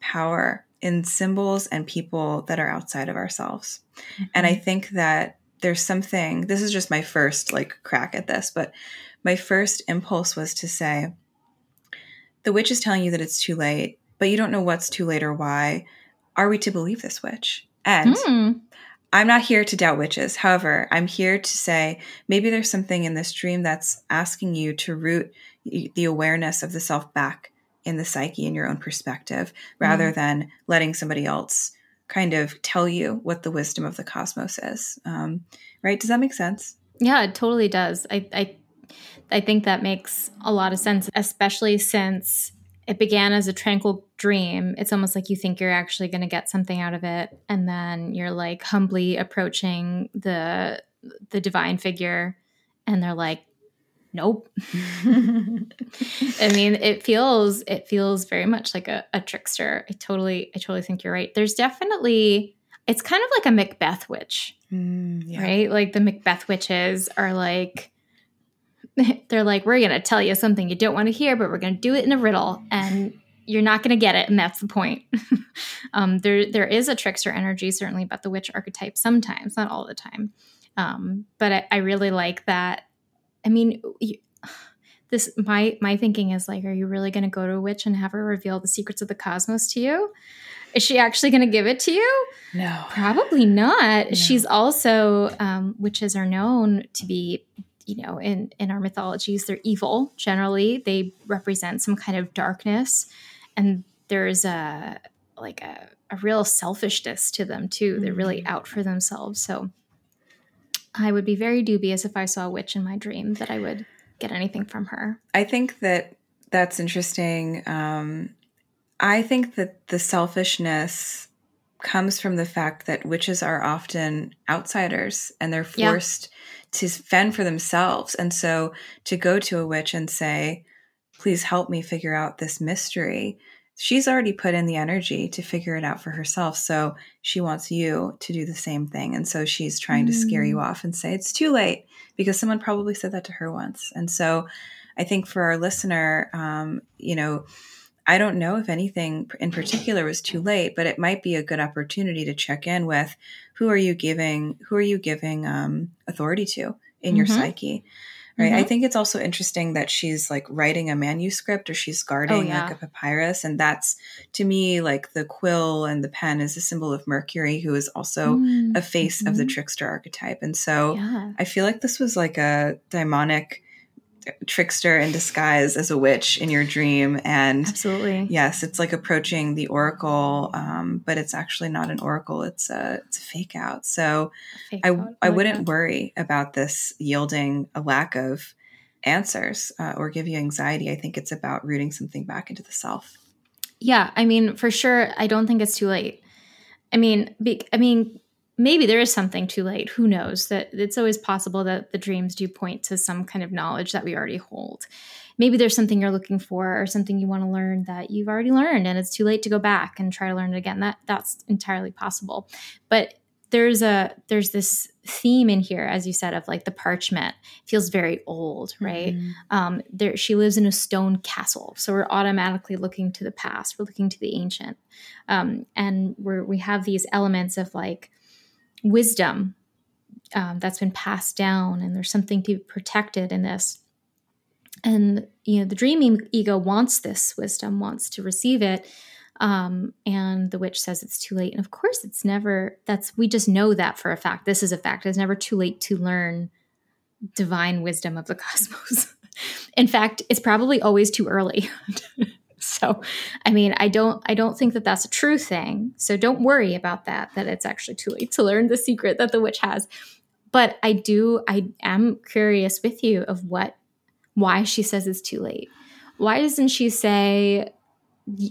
power in symbols and people that are outside of ourselves. Mm-hmm. And I mm-hmm. think that there's something, this is just my first like crack at this, but my first impulse was to say, the witch is telling you that it's too late, but you don't know what's too late or why. Are we to believe this witch? And mm. I'm not here to doubt witches. However, I'm here to say maybe there's something in this dream that's asking you to root the awareness of the self back in the psyche in your own perspective rather mm. than letting somebody else kind of tell you what the wisdom of the cosmos is. Um, right? Does that make sense?
Yeah, it totally does. I, I I think that makes a lot of sense, especially since it began as a tranquil dream. It's almost like you think you're actually going to get something out of it, and then you're like humbly approaching the the divine figure, and they're like, "Nope." I mean, it feels it feels very much like a, a trickster. I totally I totally think you're right. There's definitely it's kind of like a Macbeth witch, mm, yeah. right? Like the Macbeth witches are like they're like, we're going to tell you something you don't want to hear, but we're going to do it in a riddle, and you're not going to get it, and that's the point. um, there, there is a trickster energy certainly about the witch archetype sometimes, not all the time. Um, but I, I, really like that. I mean, you, this my my thinking is like, are you really going to go to a witch and have her reveal the secrets of the cosmos to you? Is she actually going to give it to you?
No,
probably not. No. She's also um, witches are known to be you know in in our mythologies they're evil generally they represent some kind of darkness and there's a like a, a real selfishness to them too mm-hmm. they're really mm. out for themselves so i would be very dubious if i saw a witch in my dream that i would get anything from her
i think that that's interesting um I think that the selfishness comes from the fact that witches are often outsiders and they're forced. To fend for themselves. And so to go to a witch and say, please help me figure out this mystery, she's already put in the energy to figure it out for herself. So she wants you to do the same thing. And so she's trying mm. to scare you mm. off and say, it's too late because someone probably said that to her once. And so I think for our listener, um, you know, I don't know if anything in particular was too late, but it might be a good opportunity to check in with who are you giving who are you giving um, authority to in mm-hmm. your psyche, right? Mm-hmm. I think it's also interesting that she's like writing a manuscript or she's guarding oh, yeah. like a papyrus, and that's to me like the quill and the pen is a symbol of Mercury, who is also mm-hmm. a face of the mm-hmm. trickster archetype, and so yeah. I feel like this was like a daimonic trickster in disguise as a witch in your dream. And
absolutely.
yes it's like approaching the oracle um, but it's actually not an oracle. It's a it's a fake out. So fake i out. i, wouldn't worry about this yielding a lack of answers uh, or give you anxiety. I think it's about rooting something back into the self.
Yeah i mean for sure i don't think it's too late. I mean be, i mean maybe there is something too late. Who knows? That it's always possible that the dreams do point to some kind of knowledge that we already hold. Maybe there's something you're looking for or something you want to learn that you've already learned and it's too late to go back and try to learn it again. That that's entirely possible. But there's a there's this theme in here as you said of like the parchment. Feels very old right? Mm-hmm. um there she lives in a stone castle so we're automatically looking to the past. We're looking to the ancient. Um and we're we have these elements of like wisdom um, that's been passed down, and there's something to be protected in this. And you know, the dreaming ego wants this wisdom, wants to receive it, um, and the witch says it's too late. And of course, it's never. That's we just know that for a fact. This is a fact. It's never too late to learn divine wisdom of the cosmos. in fact, it's probably always too early. so i mean i don't i don't think that that's a true thing. So don't worry about that that it's actually too late to learn the secret that the witch has. But i do i am curious with you of what why she says it's too late. Why doesn't she say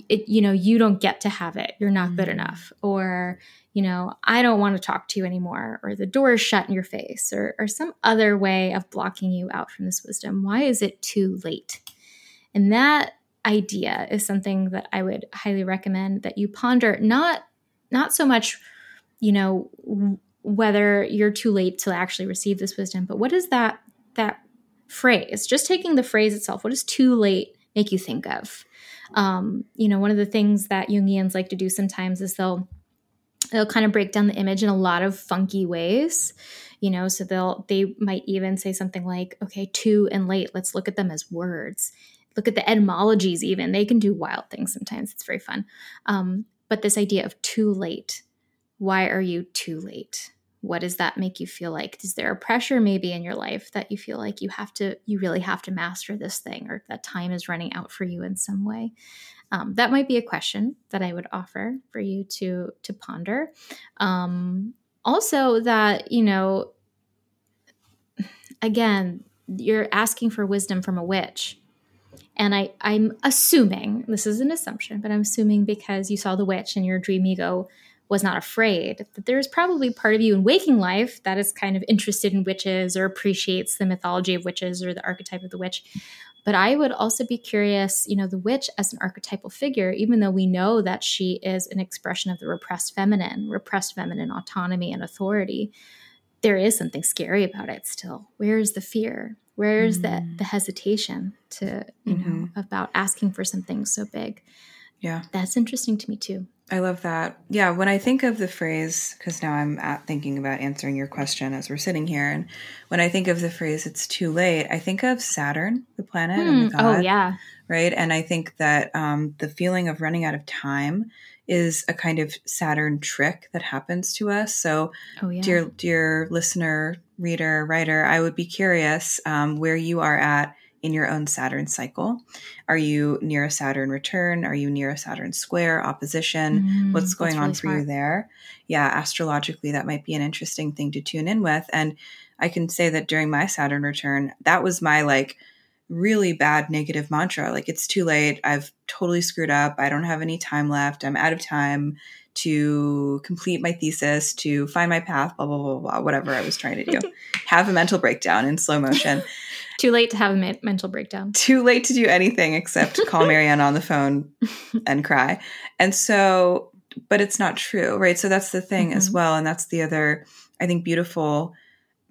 it, you know you don't get to have it. You're not good mm. enough. Or you know i don't want to talk to you anymore. Or the door is shut in your face. Or, or some other way of blocking you out from this wisdom. Why is it too late? And that idea is something that I would highly recommend that you ponder not not so much you know whether you're too late to actually receive this wisdom but what is that that phrase? Just taking the phrase itself what does too late make you think of? Um, you know one of the things that jungians like to do sometimes is they'll they'll kind of break down the image in a lot of funky ways you know so they'll they might even say something like okay too and late let's look at them as words look at the etymologies even. They can do wild things sometimes. It's very fun. Um, but this idea of too late why are you too late? What does that make you feel like? Is there a pressure maybe in your life that you feel like you have to you really have to master this thing or that time is running out for you in some way? Um, that might be a question that i would offer for you to to ponder. Um, also that you know again you're asking for wisdom from a witch and I, I'm assuming, this is an assumption, but I'm assuming because you saw the witch and your dream ego was not afraid, that there's probably part of you in waking life that is kind of interested in witches or appreciates the mythology of witches or the archetype of the witch. But I would also be curious, you know, the witch as an archetypal figure, even though we know that she is an expression of the repressed feminine, repressed feminine autonomy and authority, there is something scary about it still. Where is the fear? Where's mm. the the hesitation to you mm-hmm. know about asking for something so big?
Yeah,
that's interesting to me too.
I love that. Yeah, when I think of the phrase, because now I'm at thinking about answering your question as we're sitting here, and when I think of the phrase "it's too late," I think of Saturn, the planet, mm. and the
hmm. oh, god. Oh yeah,
right. And I think that um, the feeling of running out of time is a kind of Saturn trick that happens to us. So, oh, yeah. dear dear listener, reader, writer, I would be curious um, where you are at in your own Saturn cycle. Are you near a Saturn return? Are you near a Saturn square opposition? Mm, What's going on for smart. you there? Yeah, astrologically, that might be an interesting thing to tune in with. And I can say that during my Saturn return, that was my like really bad negative mantra like it's too late i've totally screwed up i don't have any time left i'm out of time to complete my thesis to find my path blah blah blah blah whatever i was trying to do. Have a mental breakdown in slow motion.
Too late to have a mental breakdown.
Too late to do anything except call marianne on the phone and cry. And so but it's not true right? So that's the thing mm-hmm. as well and that's the other i think beautiful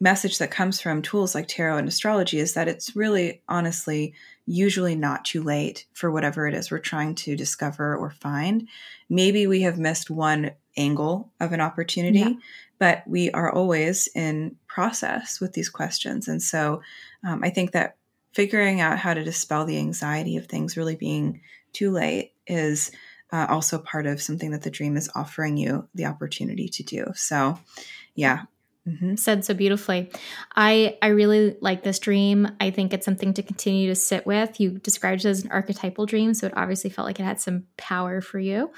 message that comes from tools like tarot and astrology is that it's really honestly usually not too late for whatever it is we're trying to discover or find. Maybe we have missed one angle of an opportunity, yeah. but we are always in process with these questions. And so um, I think that figuring out how to dispel the anxiety of things really being too late is uh, also part of something that the dream is offering you the opportunity to do. So, yeah,
Mm-hmm. Said so beautifully. I I really like this dream. I think it's something to continue to sit with. You described it as an archetypal dream, so it obviously felt like it had some power for you.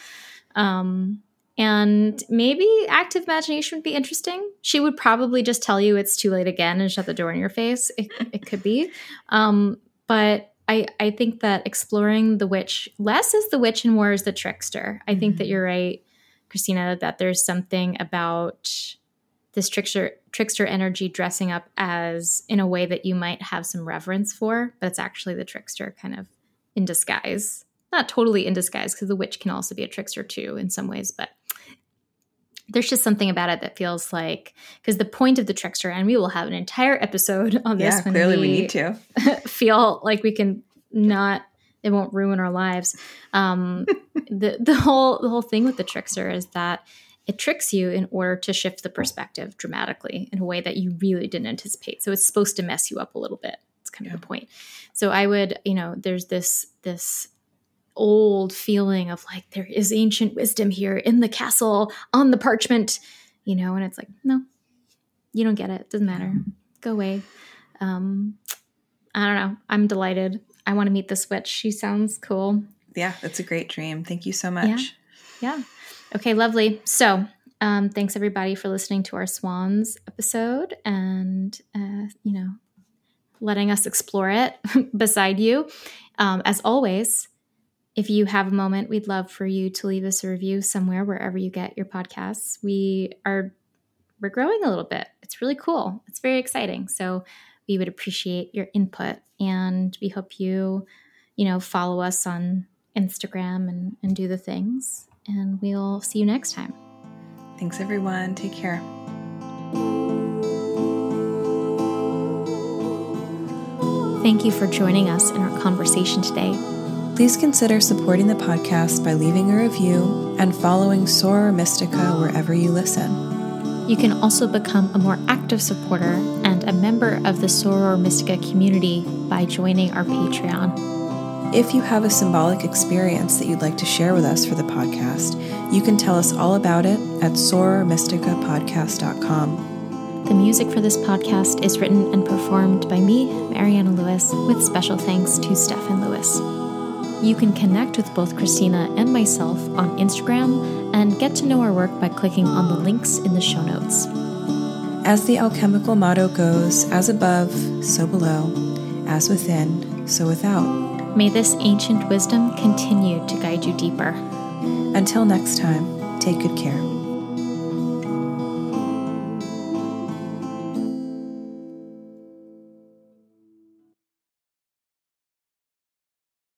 Um, and maybe active imagination would be interesting. She would probably just tell you it's too late again and shut the door in your face. It, it could be. Um, but I, I think that exploring the witch less is the witch and more is the trickster. I mm-hmm. think that mm-hmm. you're right, Christina, that there's something about this trickster trickster energy dressing up as in a way that you might have some reverence for, but it's actually the trickster kind of in disguise. Not totally in disguise because the witch can also be a trickster too in some ways, but there's just something about it that feels like because the point of the trickster, and we will have an entire episode on this.
Yeah, clearly we, we need to
feel like we can not it won't ruin our lives. Um, the the whole the whole thing with the trickster is that it tricks you in order to shift the perspective dramatically in a way that you really didn't anticipate. So it's supposed to mess you up a little bit. It's kind yeah. of the point. So I would, you know, there's this this old feeling of like there is ancient wisdom here in the castle on the parchment, you know, and it's like, no, you don't get it. it doesn't matter. Go away. Um, I don't know. I'm delighted. I want to meet this witch. She sounds cool.
Yeah, that's a great dream. Thank you so much.
Yeah. yeah. Okay, lovely. So, um, thanks everybody for listening to our Swans episode and, uh, you know, letting us explore it beside you. Um, as always, if you have a moment, we'd love for you to leave us a review somewhere, wherever you get your podcasts. We are, we're growing a little bit. It's really cool. It's very exciting. So, we would appreciate your input and we hope you, you know, follow us on Instagram and, and do the things and we'll see you next time.
Thanks, everyone. Take care.
Thank you for joining us in our conversation today.
Please consider supporting the podcast by leaving a review and following Soror Mystica wherever you listen.
You can also become a more active supporter and a member of the Soror Mystica community by joining our Patreon.
If you have a symbolic experience that you'd like to share with us for the podcast, you can tell us all about it at sorormysticapodcast.com.
The music for this podcast is written and performed by me, Mariana Lewis, with special thanks to Stefan Lewis. You can connect with both Christina and myself on Instagram and get to know our work by clicking on the links in the show notes.
As the alchemical motto goes, as above, so below, as within, so without.
May this ancient wisdom continue to guide you deeper.
Until next time, take good care.